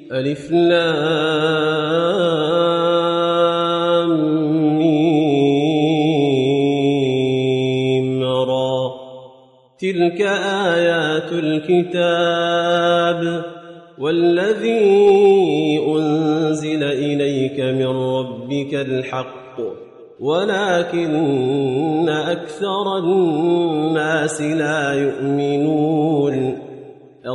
ألف لام را. تلك آيات الكتاب والذي أنزل إليك من ربك الحق ولكن أكثر الناس لا يؤمنون.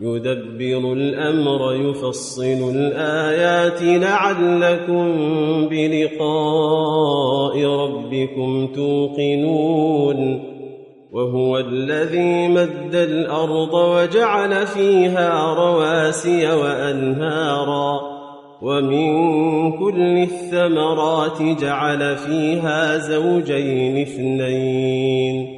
يدبر الأمر يفصل الآيات. لعلكم بلقاء ربكم توقنون. وهو الذي مد الأرض وجعل فيها رواسي وأنهارا. ومن كل الثمرات جعل فيها زوجين اثنين.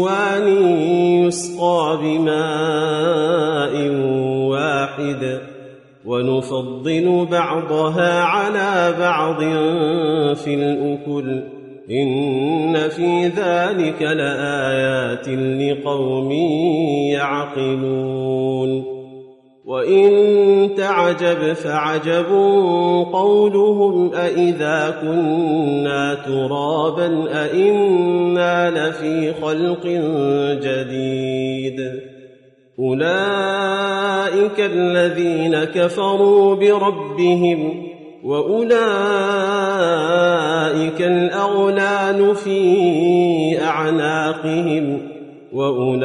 ونفضل بعضها على بعض في الأكل. إن في ذلك لآيات لقوم يعقلون. وإن تعجب فعجب قولهم أإذا كنا ترابا أإنا لفي خلق جديد. أولئك الذين كفروا بربهم وأولئك الأغلال في أعناقهم وأولئك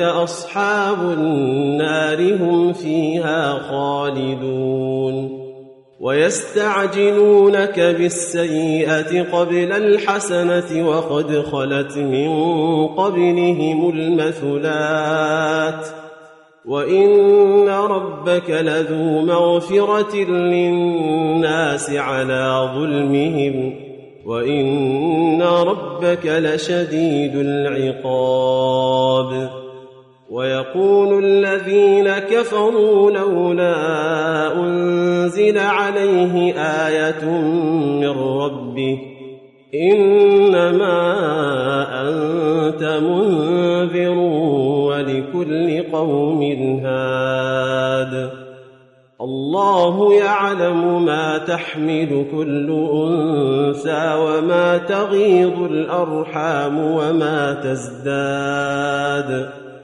أصحاب النار هم فيها خالدون ويستعجلونك بالسيئة قبل الحسنة وقد خلت من قبلهم المثلات وإن ربك لذو مغفرة للناس على ظلمهم وإن ربك لشديد العقاب ويقول الذين كفروا لولا أنزل عليه آية من ربه إنما أنت منذر ولكل قوم هاد. الله يعلم ما تحمل كل أنثى وما تغيض الأرحام وما تزداد.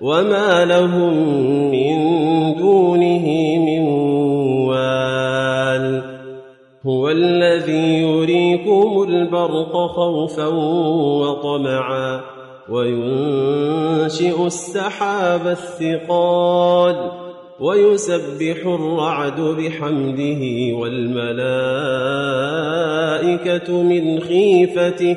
وما لهم من دونه من وال هو الذي يريكم البرق خوفا وطمعا وينشئ السحاب الثقال ويسبح الرعد بحمده والملائكة من خيفته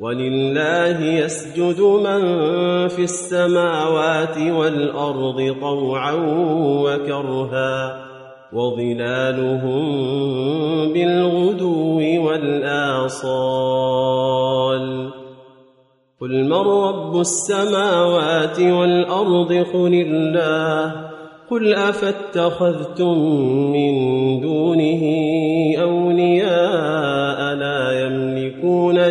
ولله يسجد من في السماوات والأرض طوعا وكرها وظلالهم بالغدو والآصال قل من رب السماوات والأرض قل الله قل أفاتخذتم من دونه أولياء لا يملكون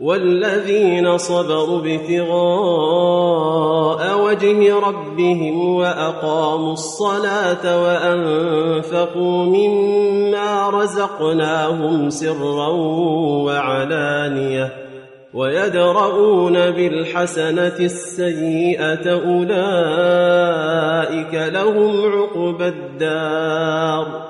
والذين صبروا ابتغاء وجه ربهم وأقاموا الصلاة وأنفقوا مما رزقناهم سرا وعلانية ويدرؤون بالحسنة السيئة أولئك لهم عقبى الدار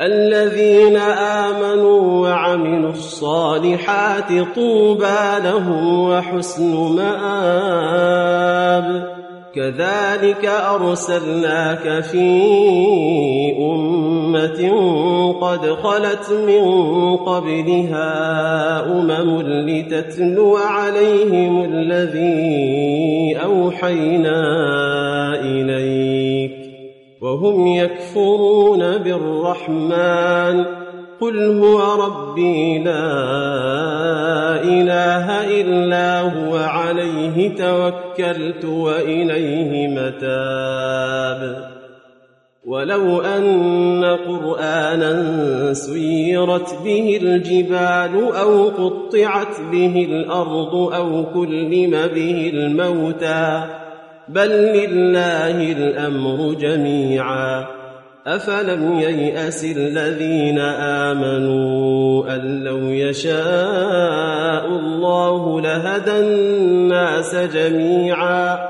الذين آمنوا وعملوا الصالحات طوبى لهم وحسن مآب. كذلك أرسلناك في أمة قد خلت من قبلها أمم لتتلو عليهم الذي أوحينا إليك وهم يكفرون بالرحمن. قل هو ربي لا إله إلا هو عليه توكلت وإليه متاب. ولو أن قرآنا سيرت به الجبال أو قطعت به الأرض أو كلم به الموتى بل لله الأمر جميعا. أفلم ييأس الذين آمنوا أن لو يشاء الله لهدى الناس جميعا.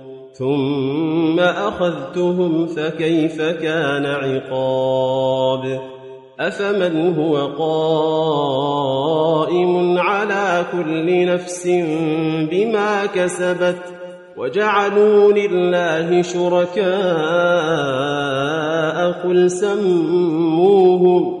ثم أخذتهم فكيف كان عقاب؟ أفمن هو قائم على كل نفس بما كسبت وجعلوا لله شركاء قل سموهم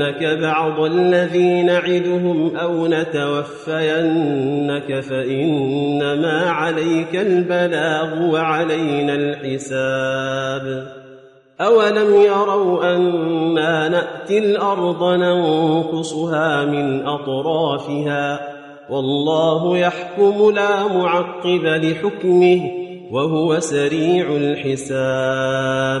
نرينك بعض الذي نعدهم أو نتوفينك فانما عليك البلاغ وعلينا الحساب اولم يروا أنا ناتي الأرض ننقصها من اطرافها والله يحكم لا معقب لحكمه وهو سريع الحساب